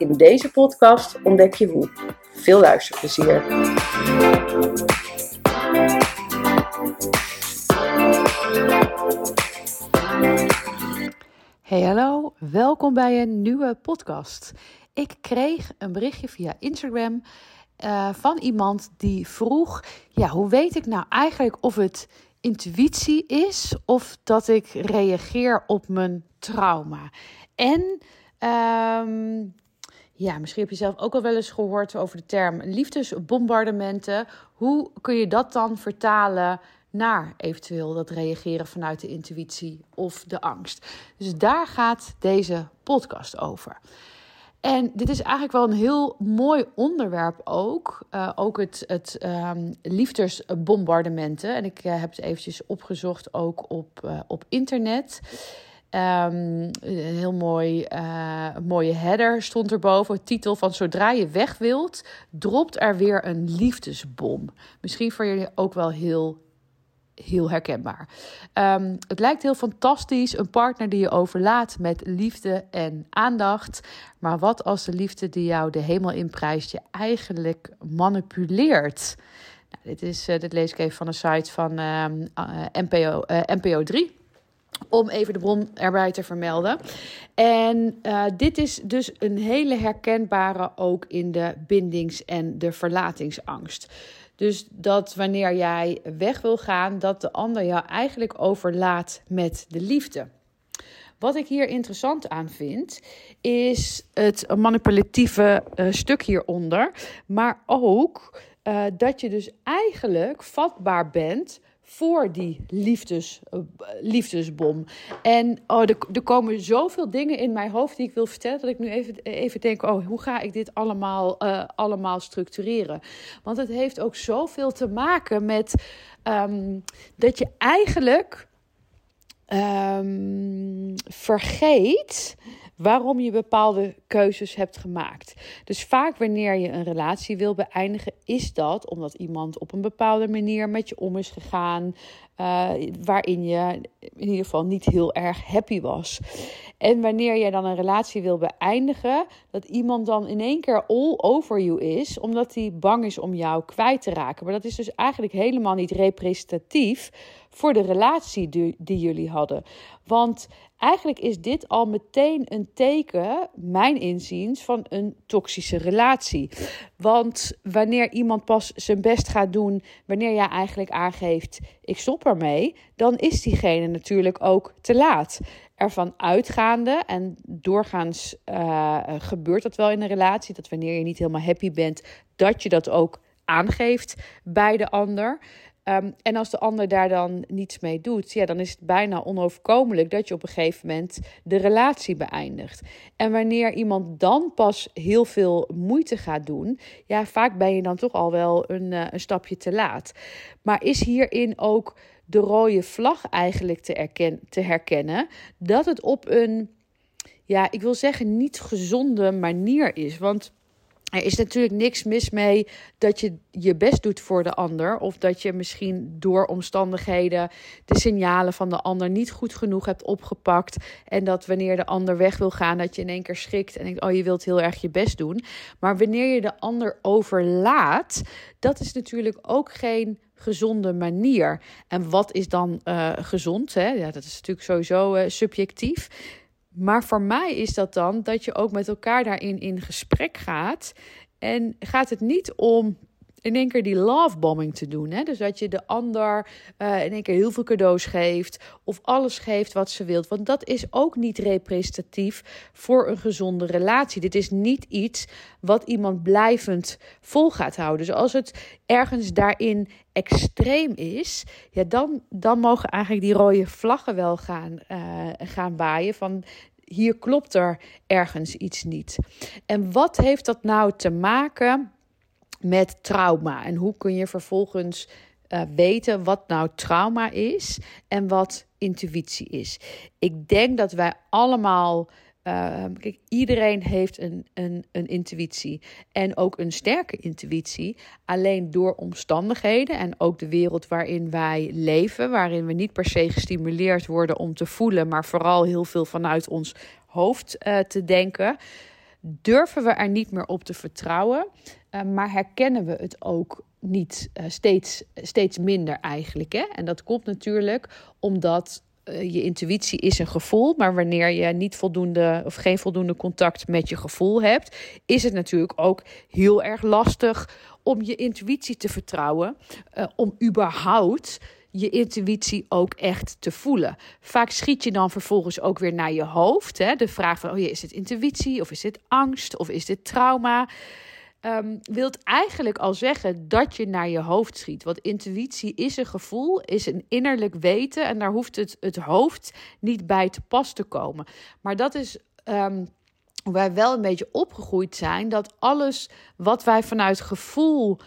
In deze podcast ontdek je hoe. Veel luisterplezier. Hey hallo, welkom bij een nieuwe podcast. Ik kreeg een berichtje via Instagram uh, van iemand die vroeg: ja, hoe weet ik nou eigenlijk of het intuïtie is of dat ik reageer op mijn trauma? En um, ja, misschien heb je zelf ook al wel eens gehoord over de term liefdesbombardementen. Hoe kun je dat dan vertalen naar eventueel dat reageren vanuit de intuïtie of de angst? Dus daar gaat deze podcast over. En dit is eigenlijk wel een heel mooi onderwerp ook. Uh, ook het, het um, liefdesbombardementen. En ik uh, heb het eventjes opgezocht ook op, uh, op internet. Een heel mooi, uh, mooie header stond erboven. Titel van Zodra je weg wilt, dropt er weer een liefdesbom. Misschien voor jullie ook wel heel, heel herkenbaar. Um, het lijkt heel fantastisch. Een partner die je overlaat met liefde en aandacht. Maar wat als de liefde die jou de hemel inprijst je eigenlijk manipuleert? Nou, dit, is, uh, dit lees ik even van een site van uh, NPO, NPO 3 om even de bron erbij te vermelden. En uh, dit is dus een hele herkenbare ook in de bindings- en de verlatingsangst. Dus dat wanneer jij weg wil gaan, dat de ander jou eigenlijk overlaat met de liefde. Wat ik hier interessant aan vind, is het manipulatieve uh, stuk hieronder. Maar ook uh, dat je dus eigenlijk vatbaar bent voor die liefdes, uh, liefdesbom. En oh, er, komen zoveel dingen in mijn hoofd die ik wil vertellen, dat ik nu even, even denk: oh, hoe ga ik dit allemaal, uh, allemaal structureren? Want het heeft ook zoveel te maken met um, dat je eigenlijk um, vergeet waarom je bepaalde keuzes hebt gemaakt. Dus vaak wanneer je een relatie wil beëindigen, is dat omdat iemand op een bepaalde manier met je om is gegaan, uh, waarin je in ieder geval niet heel erg happy was. En wanneer je dan een relatie wil beëindigen, dat iemand dan in één keer all over you is, omdat hij bang is om jou kwijt te raken. Maar dat is dus eigenlijk helemaal niet representatief voor de relatie die jullie hadden. Want eigenlijk is dit al meteen een teken, mijn inziens, van een toxische relatie. Want wanneer iemand pas zijn best gaat doen, wanneer jij eigenlijk aangeeft: ik stop ermee, dan is diegene natuurlijk ook te laat. Ervan uitgaande en doorgaans uh, gebeurt dat wel in een relatie, dat wanneer je niet helemaal happy bent, dat je dat ook aangeeft bij de ander. Um, en als de ander daar dan niets mee doet, ja, dan is het bijna onoverkomelijk dat je op een gegeven moment de relatie beëindigt. En wanneer iemand dan pas heel veel moeite gaat doen, ja, vaak ben je dan toch al wel een, uh, een stapje te laat. Maar is hierin ook de rode vlag eigenlijk te, te herkennen dat het op een, ja, ik wil zeggen, niet gezonde manier is. Want er is natuurlijk niks mis mee dat je je best doet voor de ander. Of dat je misschien door omstandigheden de signalen van de ander niet goed genoeg hebt opgepakt. En dat wanneer de ander weg wil gaan, dat je in één keer schrikt en denkt: Oh, je wilt heel erg je best doen. Maar wanneer je de ander overlaat, dat is natuurlijk ook geen gezonde manier. En wat is dan uh, gezond? Hè? Ja, dat is natuurlijk sowieso uh, subjectief. Maar voor mij is dat dan dat je ook met elkaar daarin in gesprek gaat. En gaat het niet om in één keer die lovebombing te doen. Hè? Dus dat je de ander uh, in één keer heel veel cadeaus geeft. Of alles geeft wat ze wilt. Want dat is ook niet representatief voor een gezonde relatie. Dit is niet iets wat iemand blijvend vol gaat houden. Dus als het ergens daarin extreem is, ja, dan, dan mogen eigenlijk die rode vlaggen wel gaan, uh, gaan waaien. Van hier klopt er ergens iets niet. En wat heeft dat nou te maken met trauma? En hoe kun je vervolgens uh, weten wat nou trauma is en wat intuïtie is? Ik denk dat wij allemaal uh, kijk, iedereen heeft een, een, een intuïtie en ook een sterke intuïtie. Alleen door omstandigheden en ook de wereld waarin wij leven, waarin we niet per se gestimuleerd worden om te voelen, maar vooral heel veel vanuit ons hoofd uh, te denken, durven we er niet meer op te vertrouwen. Uh, maar herkennen we het ook niet uh, steeds, steeds minder eigenlijk. Hè? En dat komt natuurlijk omdat eh, je intuïtie is een gevoel, maar wanneer je niet voldoende of geen voldoende contact met je gevoel hebt, is het natuurlijk ook heel erg lastig om je intuïtie te vertrouwen, om überhaupt je intuïtie ook echt te voelen. Vaak schiet je dan vervolgens ook weer naar je hoofd. Hè? De vraag van, oh is het intuïtie of is dit angst of is dit trauma? Um, wilt eigenlijk al zeggen dat je naar je hoofd schiet. Want intuïtie is een gevoel, is een innerlijk weten. En daar hoeft het, het hoofd niet bij te pas te komen. Maar dat is. Um, wij wel een beetje opgegroeid zijn, dat alles wat wij vanuit gevoel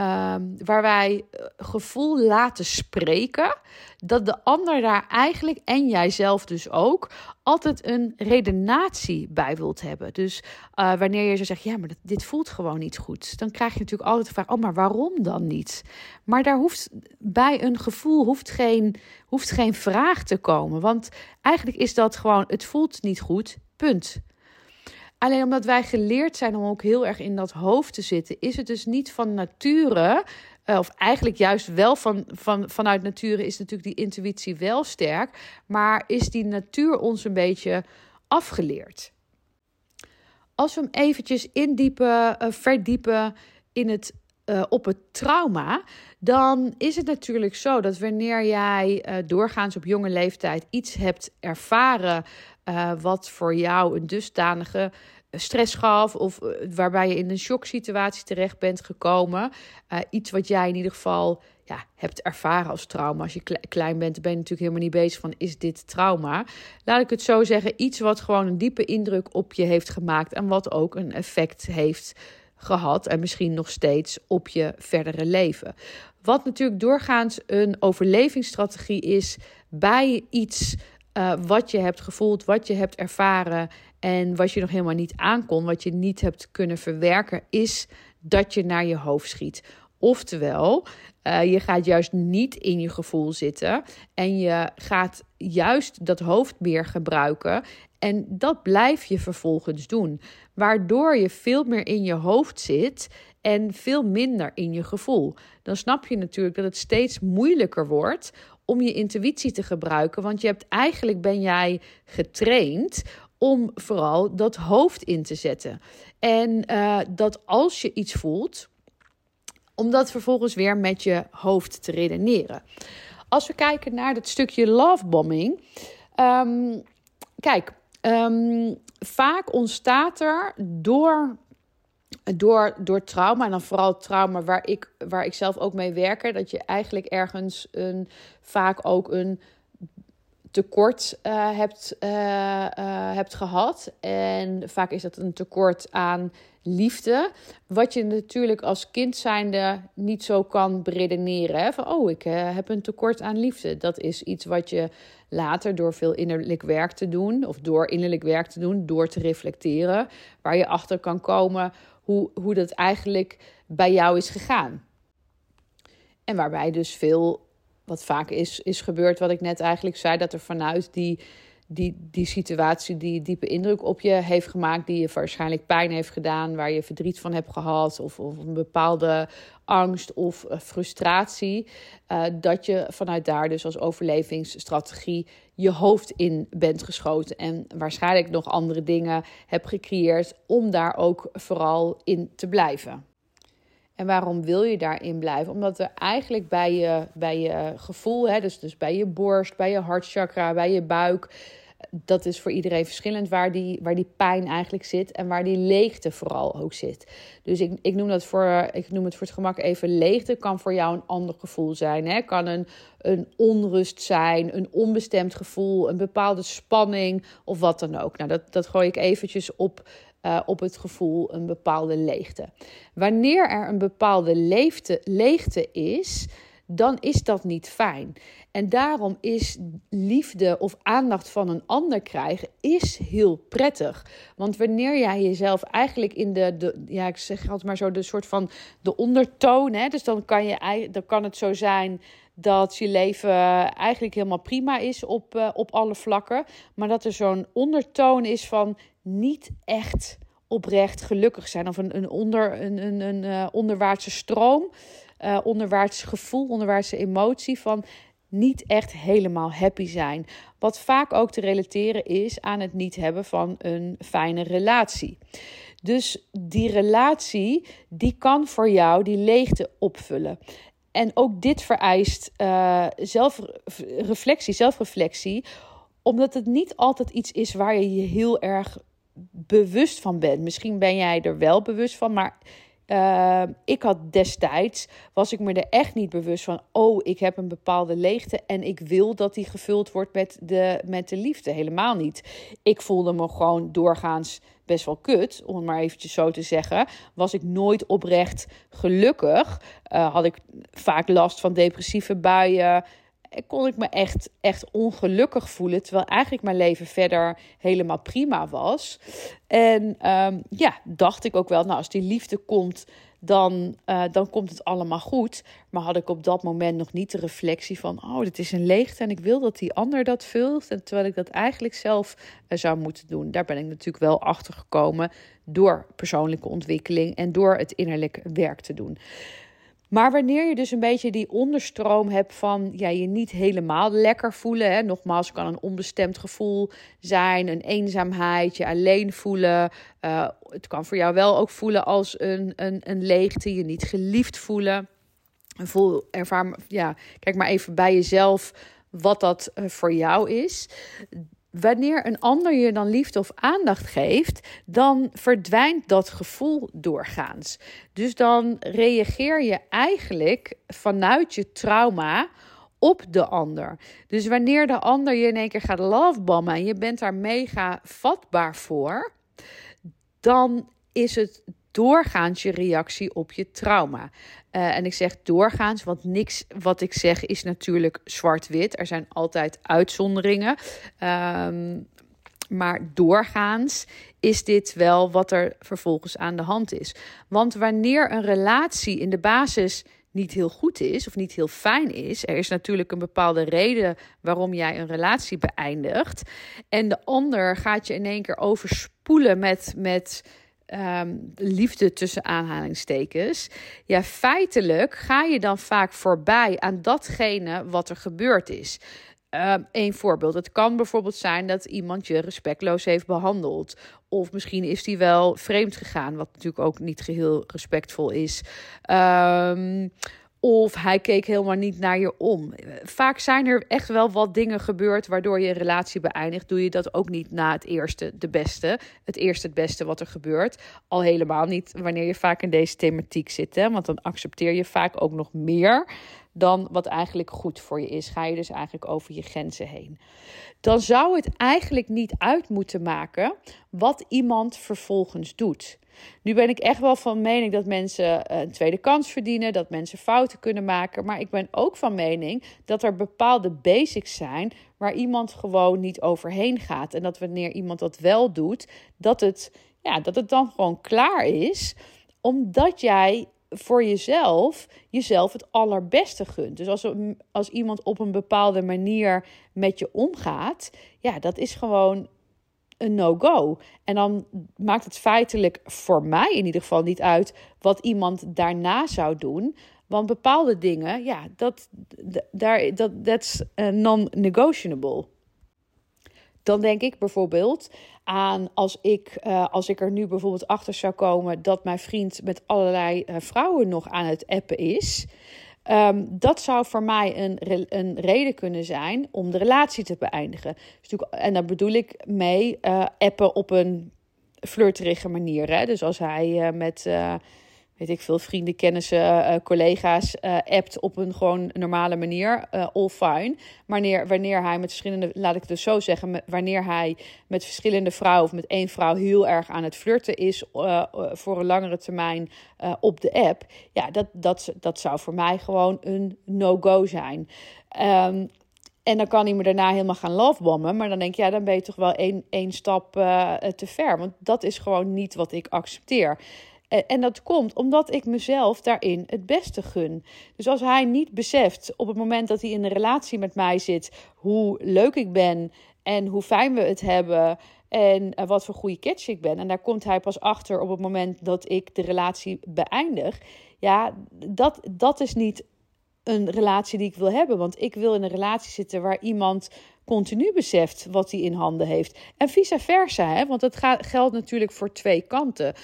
Ehm, waar wij eh, gevoel laten spreken, dat de ander daar eigenlijk, en jijzelf dus ook, altijd een redenatie bij wilt hebben. Dus uh, wanneer je zo zegt, ja, maar dit voelt gewoon niet goed, dan krijg je natuurlijk altijd de vraag, oh, maar waarom dan niet? Maar daar hoeft bij een gevoel hoeft geen, hoeft geen vraag te komen, want eigenlijk is dat gewoon, het voelt niet goed, punt. Alleen omdat wij geleerd zijn om ook heel erg in dat hoofd te zitten, is het dus niet van nature, eh, of eigenlijk juist wel van, van, vanuit nature is natuurlijk die intuïtie wel sterk, maar is die natuur ons een beetje afgeleerd. Als we hem eventjes indiepen, uh, verdiepen in het, uh, op het trauma, dan is het natuurlijk zo dat wanneer jij doorgaans op jonge leeftijd iets hebt ervaren uh, wat voor jou een dusdanige stress gaf of uh, waarbij je in een shocksituatie terecht bent gekomen. Uh, iets wat jij in ieder geval ja, hebt ervaren als trauma. Als je klein bent, ben je natuurlijk helemaal niet bezig van is dit trauma. Laat ik het zo zeggen, iets wat gewoon een diepe indruk op je heeft gemaakt en wat ook een effect heeft gehad en misschien nog steeds op je verdere leven. Wat natuurlijk doorgaans een overlevingsstrategie is bij iets uh, wat je hebt gevoeld, wat je hebt ervaren en wat je nog helemaal niet aankon, wat je niet hebt kunnen verwerken, is dat je naar je hoofd schiet. Oftewel, uh, je gaat juist niet in je gevoel zitten en je gaat juist dat hoofd meer gebruiken. En dat blijf je vervolgens doen, waardoor je veel meer in je hoofd zit en veel minder in je gevoel. Dan snap je natuurlijk dat het steeds moeilijker wordt om je intuïtie te gebruiken. Want je hebt eigenlijk ben jij getraind om vooral dat hoofd in te zetten. En uh, dat als je iets voelt, om dat vervolgens weer met je hoofd te redeneren. Als we kijken naar dat stukje lovebombing. Um, kijk, um, vaak ontstaat er door door, door trauma, en dan vooral trauma waar ik, waar ik zelf ook mee werk, dat je eigenlijk ergens een, vaak ook een tekort uh, hebt, uh, uh, hebt gehad. En vaak is dat een tekort aan liefde. Wat je natuurlijk als kind zijnde niet zo kan beredeneren. Hè? Van, oh, ik heb een tekort aan liefde. Dat is iets wat je later door veel innerlijk werk te doen... of door innerlijk werk te doen, door te reflecteren... waar je achter kan komen hoe, hoe dat eigenlijk bij jou is gegaan. En waarbij dus veel, wat vaak is, is gebeurd, wat ik net eigenlijk zei, dat er vanuit die, die, die situatie die diepe indruk op je heeft gemaakt, die je waarschijnlijk pijn heeft gedaan, waar je verdriet van hebt gehad, of, of een bepaalde angst of eh, frustratie, uh, dat je vanuit daar dus als overlevingsstrategie je hoofd in bent geschoten en waarschijnlijk nog andere dingen hebt gecreëerd om daar ook vooral in te blijven. En waarom wil je daarin blijven? Omdat er eigenlijk bij je, bij je gevoel, hè, dus, dus bij je borst, bij je hartchakra, bij je buik, dat is voor iedereen verschillend waar die, waar die pijn eigenlijk zit en waar die leegte vooral ook zit. Dus ik, ik, noem, dat voor, ik noem het voor het gemak even leegte. Kan voor jou een ander gevoel zijn. Hè? Kan een, een onrust zijn, een onbestemd gevoel, een bepaalde spanning of wat dan ook. Nou, dat, dat gooi ik eventjes op. Uh, op het gevoel een bepaalde leegte. Wanneer er een bepaalde leegte, leegte is, dan is dat niet fijn. En daarom is liefde of aandacht van een ander krijgen is heel prettig. Want wanneer jij jezelf eigenlijk in de, de ja, ik zeg altijd maar zo, de soort van de ondertoon, hè, dus dan kan, je, dan kan het zo zijn dat je leven eigenlijk helemaal prima is op, uh, op alle vlakken, maar dat er zo'n ondertoon is van niet echt oprecht gelukkig zijn of een, een, onder, een, een, een uh, onderwaartse stroom uh, onderwaarts gevoel, onderwaartse emotie van niet echt helemaal happy zijn. Wat vaak ook te relateren is aan het niet hebben van een fijne relatie. Dus die relatie, die kan voor jou die leegte opvullen. En ook dit vereist uh, zelfreflectie, zelfreflectie, omdat het niet altijd iets is waar je je heel erg bewust van bent. Misschien ben jij er wel bewust van, maar uh, ik had destijds, was ik me er echt niet bewust van, oh, ik heb een bepaalde leegte en ik wil dat die gevuld wordt met de, met de liefde. Helemaal niet. Ik voelde me gewoon doorgaans best wel kut, om het maar eventjes zo te zeggen. Was ik nooit oprecht gelukkig. Uh, had ik vaak last van depressieve buien kon ik me echt, echt ongelukkig voelen. Terwijl eigenlijk mijn leven verder helemaal prima was. En um, ja, dacht ik ook wel, nou, als die liefde komt, dan, uh, dan komt het allemaal goed. Maar had ik op dat moment nog niet de reflectie van: oh, dit is een leegte en ik wil dat die ander dat vult. En terwijl ik dat eigenlijk zelf uh, zou moeten doen. Daar ben ik natuurlijk wel achter gekomen door persoonlijke ontwikkeling en door het innerlijk werk te doen. Maar wanneer je dus een beetje die onderstroom hebt van ja, je niet helemaal lekker voelen. Hè, nogmaals, kan een onbestemd gevoel zijn, een eenzaamheid, je alleen voelen. Uh, het kan voor jou wel ook voelen als een, een, een leegte, je niet geliefd voelen. Voel, ervaar, ja, kijk maar even bij jezelf wat dat uh, voor jou is wanneer een ander je dan liefde of aandacht geeft, dan verdwijnt dat gevoel doorgaans. Dus dan reageer je eigenlijk vanuit je trauma op de ander. Dus wanneer de ander je in één keer gaat lovebommen en je bent daar mega vatbaar voor, dan is het doorgaans je reactie op je trauma. Uh, en ik zeg doorgaans, want niks wat ik zeg is natuurlijk zwart-wit. Er zijn altijd uitzonderingen. Um, maar doorgaans is dit wel wat er vervolgens aan de hand is. Want wanneer een relatie in de basis niet heel goed is of niet heel fijn is. Er is natuurlijk een bepaalde reden waarom jij een relatie beëindigt. En de ander gaat je in één keer overspoelen met, met um, liefde tussen aanhalingstekens. Ja, feitelijk ga je dan vaak voorbij aan datgene wat er gebeurd is. Um, een voorbeeld. Het kan bijvoorbeeld zijn dat iemand je respectloos heeft behandeld. Of misschien is die wel vreemd gegaan, wat natuurlijk ook niet geheel respectvol is. Um, of hij keek helemaal niet naar je om. Vaak zijn er echt wel wat dingen gebeurd waardoor je een relatie beëindigt. Doe je dat ook niet na het eerste, de beste. Het eerste, het beste wat er gebeurt. Al helemaal niet wanneer je vaak in deze thematiek zit. Hè? Want dan accepteer je vaak ook nog meer dan wat eigenlijk goed voor je is. Ga je dus eigenlijk over je grenzen heen. Dan zou het eigenlijk niet uit moeten maken wat iemand vervolgens doet. Nu ben ik echt wel van mening dat mensen eh, een tweede kans verdienen, dat mensen fouten kunnen maken. Maar ik ben ook van mening dat er bepaalde basics zijn waar iemand gewoon niet overheen gaat. En dat wanneer iemand dat wel doet, dat het, ja, dat het dan gewoon klaar is, omdat jij voor jezelf jezelf het allerbeste gunt. Dus als, als iemand op een bepaalde manier met je omgaat, ja, dat is gewoon een no-go. En dan maakt het feitelijk voor mij in ieder geval niet uit wat iemand daarna zou doen. Want bepaalde dingen, ja, dat, daar, dat that's uh, non-negotiable. Dan denk ik bijvoorbeeld aan als ik, uh, als ik er nu bijvoorbeeld achter zou komen dat mijn vriend met allerlei uh, vrouwen nog aan het appen is. Ehm, dat zou voor mij een, een reden kunnen zijn om de relatie te beëindigen. Dus, en daar bedoel ik mee uh, appen op een flirterige manier. Hè? Dus als hij uh, met uh, weet ik veel, vrienden, kennissen, uh, collega's uh, appt op een gewoon normale manier, uh, all fine. Wanneer, wanneer hij met verschillende, laat ik het dus zo zeggen, wanneer hij met verschillende vrouwen of met één vrouw heel erg aan het flirten is voor een langere termijn op de app, ja, dat, dat, dat zou voor mij gewoon een no-go zijn. Um, en dan kan hij me daarna helemaal gaan lovebommen. Maar dan denk je, ja, dan ben je toch wel één, één stap te ver. Want dat is gewoon niet wat ik accepteer. En dat komt omdat ik mezelf daarin het beste gun. Dus als hij niet beseft op het moment dat hij in een relatie met mij zit, hoe leuk ik ben en hoe fijn we het hebben en eh, wat voor goede catch ik ben. En daar komt hij pas achter op het moment dat ik de relatie beëindig. Ja, dat, dat is niet een relatie die ik wil hebben. Want ik wil in een relatie zitten waar iemand continu beseft wat hij in handen heeft. En vice versa, hè? want dat geldt natuurlijk voor twee kanten.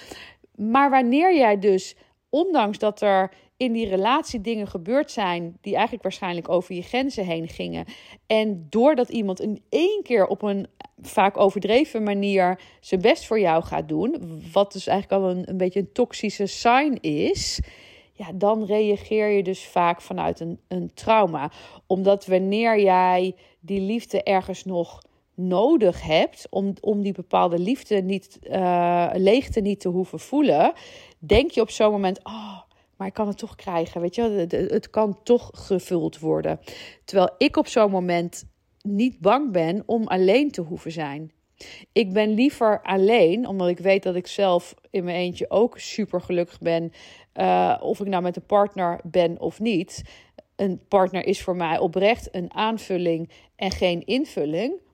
Maar wanneer jij dus, ondanks dat er in die relatie dingen gebeurd zijn die eigenlijk waarschijnlijk over je grenzen heen gingen. En doordat iemand in één keer op een vaak overdreven manier zijn best voor jou gaat doen, wat dus eigenlijk al een, een beetje een toxische sign is. Ja, dan reageer je dus vaak vanuit een, een trauma. Omdat wanneer jij die liefde ergens nog nodig hebt om, om die bepaalde liefde niet, uh, leegte niet te hoeven voelen, denk je op zo'n moment, oh, maar ik kan het toch krijgen, weet je, het, het kan toch gevuld worden. Terwijl ik op zo'n moment niet bang ben om alleen te hoeven zijn. Ik ben liever alleen, omdat ik weet dat ik zelf in mijn eentje ook super gelukkig ben. Uh, of ik nou met een partner ben of niet. Een partner is voor mij oprecht een aanvulling en geen invulling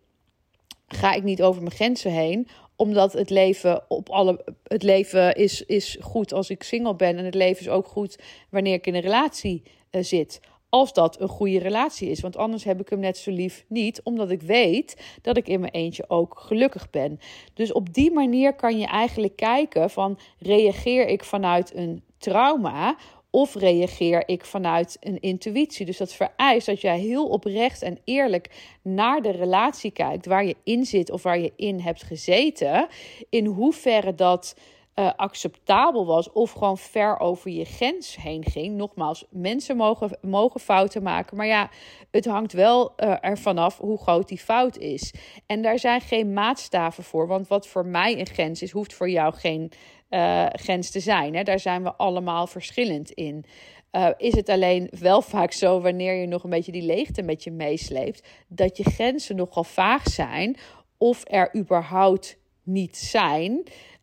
ga ik niet over mijn grenzen heen. Omdat het leven op alle. Het leven is, is goed als ik single ben. En het leven is ook goed wanneer ik in een relatie uh, zit. Als dat een goede relatie is. Want anders heb ik hem net zo lief niet. Omdat ik weet dat ik in mijn eentje ook gelukkig ben. Dus op die manier kan je eigenlijk kijken van reageer ik vanuit een trauma of reageer ik vanuit een intuïtie? Dus dat vereist dat jij heel oprecht en eerlijk naar de relatie kijkt waar je in zit of waar je in hebt gezeten. In hoeverre dat uh, acceptabel was of gewoon ver over je grens heen ging. Nogmaals, mensen mogen, mogen fouten maken, maar ja, het hangt wel uh, ervan af hoe groot die fout is. En daar zijn geen maatstaven voor, want wat voor mij een grens is, hoeft voor jou geen uh, grens te zijn. Hè? Daar zijn we allemaal verschillend in. Uh, is het alleen wel vaak zo wanneer je nog een beetje die leegte met je meesleept, dat je grenzen nogal vaag zijn of er überhaupt niet zijn.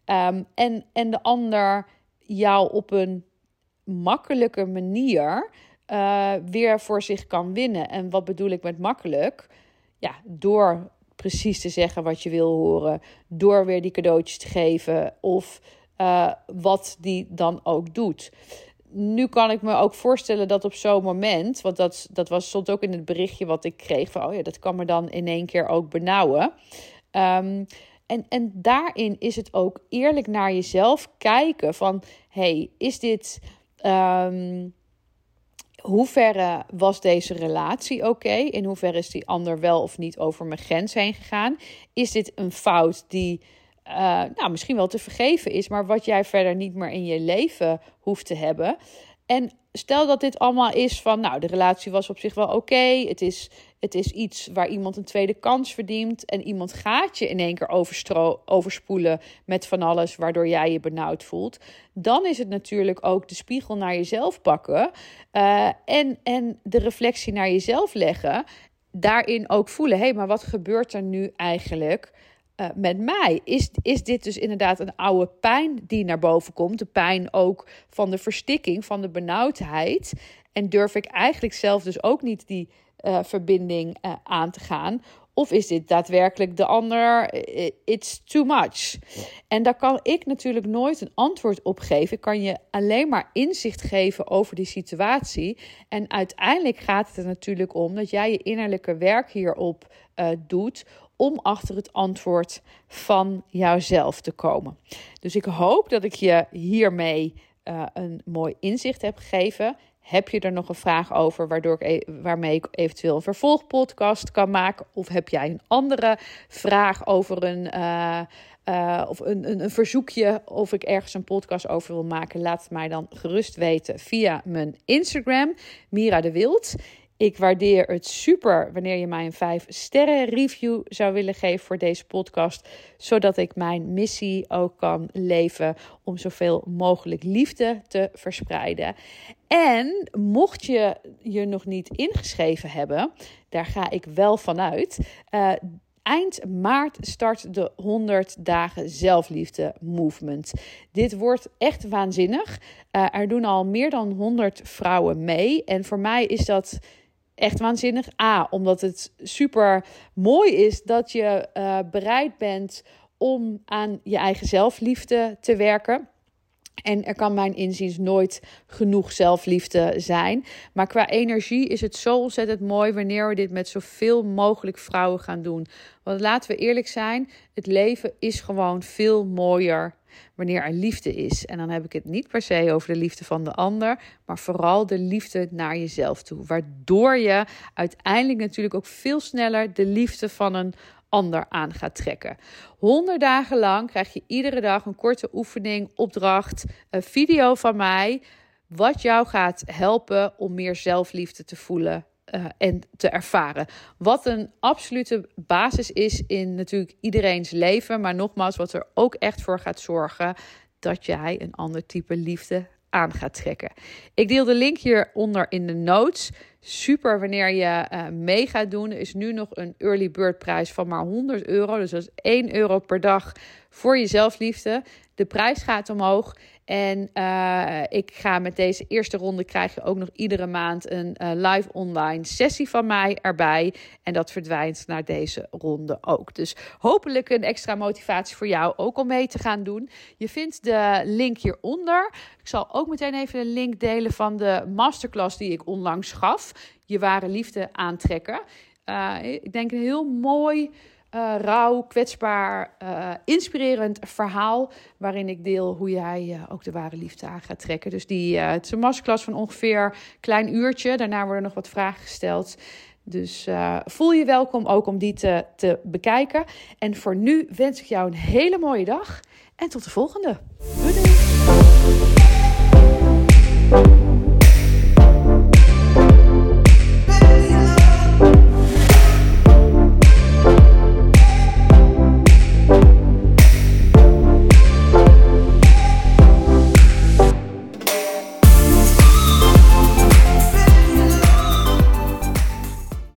Um, en, en de ander jou op een makkelijke manier uh, weer voor zich kan winnen. En wat bedoel ik met makkelijk? Ja, door precies te zeggen wat je wil horen, door weer die cadeautjes te geven of uh, wat die dan ook doet. Nu kan ik me ook voorstellen dat op zo'n moment, want dat, dat was, stond ook in het berichtje wat ik kreeg, van oh ja, dat kan me dan in één keer ook benauwen. Um, en, en daarin is het ook eerlijk naar jezelf kijken van, hey, is dit, um, hoeverre was deze relatie oké? In hoeverre is die ander wel of niet over mijn grens heen gegaan? Is dit een fout die uh, nou, misschien wel te vergeven is, maar wat jij verder niet meer in je leven hoeft te hebben. En stel dat dit allemaal is van, nou, de relatie was op zich wel oké. Het, is, het is iets waar iemand een tweede kans verdient. En iemand gaat je in één keer overspoelen met van alles, waardoor jij je benauwd voelt. Dan is het natuurlijk ook de spiegel naar jezelf pakken. Uh, en, en de reflectie naar jezelf leggen. Daarin ook voelen, hé, hey, maar wat gebeurt er nu eigenlijk? Uh, met mij? Is, is dit dus inderdaad een oude pijn die naar boven komt? De pijn ook van de verstikking, van de benauwdheid. En durf ik eigenlijk zelf dus ook niet die uh, verbinding uh, aan te gaan? Of is dit daadwerkelijk de ander? It's too much. En daar kan ik natuurlijk nooit een antwoord op geven. Ik kan je alleen maar inzicht geven over die situatie. En uiteindelijk gaat het er natuurlijk om dat jij je innerlijke werk hierop doet om achter het antwoord van jouzelf te komen. Dus ik hoop dat ik je hiermee uh, een mooi inzicht heb gegeven. Heb je er nog een vraag over waardoor ik, e-, waarmee ik eventueel een vervolgpodcast kan maken? Of heb jij een andere vraag over een, uh, of een, een, een, verzoekje of ik ergens een podcast over wil maken? Laat het mij dan gerust weten via mijn Instagram, Mira de Wild. Ik waardeer het super wanneer je mij een 5 sterren review zou willen geven voor deze podcast, zodat ik mijn missie ook kan leven om zoveel mogelijk liefde te verspreiden. En mocht je je nog niet ingeschreven hebben, daar ga ik wel vanuit. Uh, Eind maart start de 100 dagen zelfliefde movement. Dit wordt echt waanzinnig. Uh, er doen al meer dan 100 vrouwen mee. En voor mij is dat echt waanzinnig. A, omdat het super mooi is dat je uh, bereid bent om aan je eigen zelfliefde te werken. En er kan mijn inziens nooit genoeg zelfliefde zijn. Maar qua energie is het zo ontzettend mooi wanneer we dit met zoveel mogelijk vrouwen gaan doen. Want laten we eerlijk zijn, het leven is gewoon veel mooier wanneer er liefde is. En dan heb ik het niet per se over de liefde van de ander, maar vooral de liefde naar jezelf toe. Waardoor je uiteindelijk natuurlijk ook veel sneller de liefde van een ander aan gaat trekken. 100 dagen lang krijg je iedere dag een korte oefening, opdracht, een video van mij. Wat jou gaat helpen om meer zelfliefde te voelen uh, en te ervaren. Wat een absolute basis is in natuurlijk iedereen's leven. Maar nogmaals, wat er ook echt voor gaat zorgen dat jij een ander type liefde aan gaat trekken. Ik deel de link hieronder in de notes. Super wanneer je uh, mee gaat doen. Is nu nog een early bird prijs van maar 100 euro. Dus dat is 1 euro per dag voor je zelfliefde. De prijs gaat omhoog. En uh, ik ga met deze eerste ronde krijg je ook nog iedere maand een uh, live online sessie van mij erbij. En dat verdwijnt naar deze ronde ook. Dus hopelijk een extra motivatie voor jou ook om mee te gaan doen. Je vindt de link hieronder. Ik zal ook meteen even een link delen van de masterclass die ik onlangs gaf. Je ware liefde aantrekken. Uh, ik denk een heel mooi uh, rauw, kwetsbaar, uh, inspirerend verhaal. Waarin ik deel hoe jij uh, ook de ware liefde aan gaat trekken. Dus die, het is een masterclass van ongeveer een klein uurtje. Daarna worden nog wat vragen gesteld. Dus voel je welkom ook om die te, te bekijken. En voor nu wens ik jou een hele mooie dag. En tot de volgende.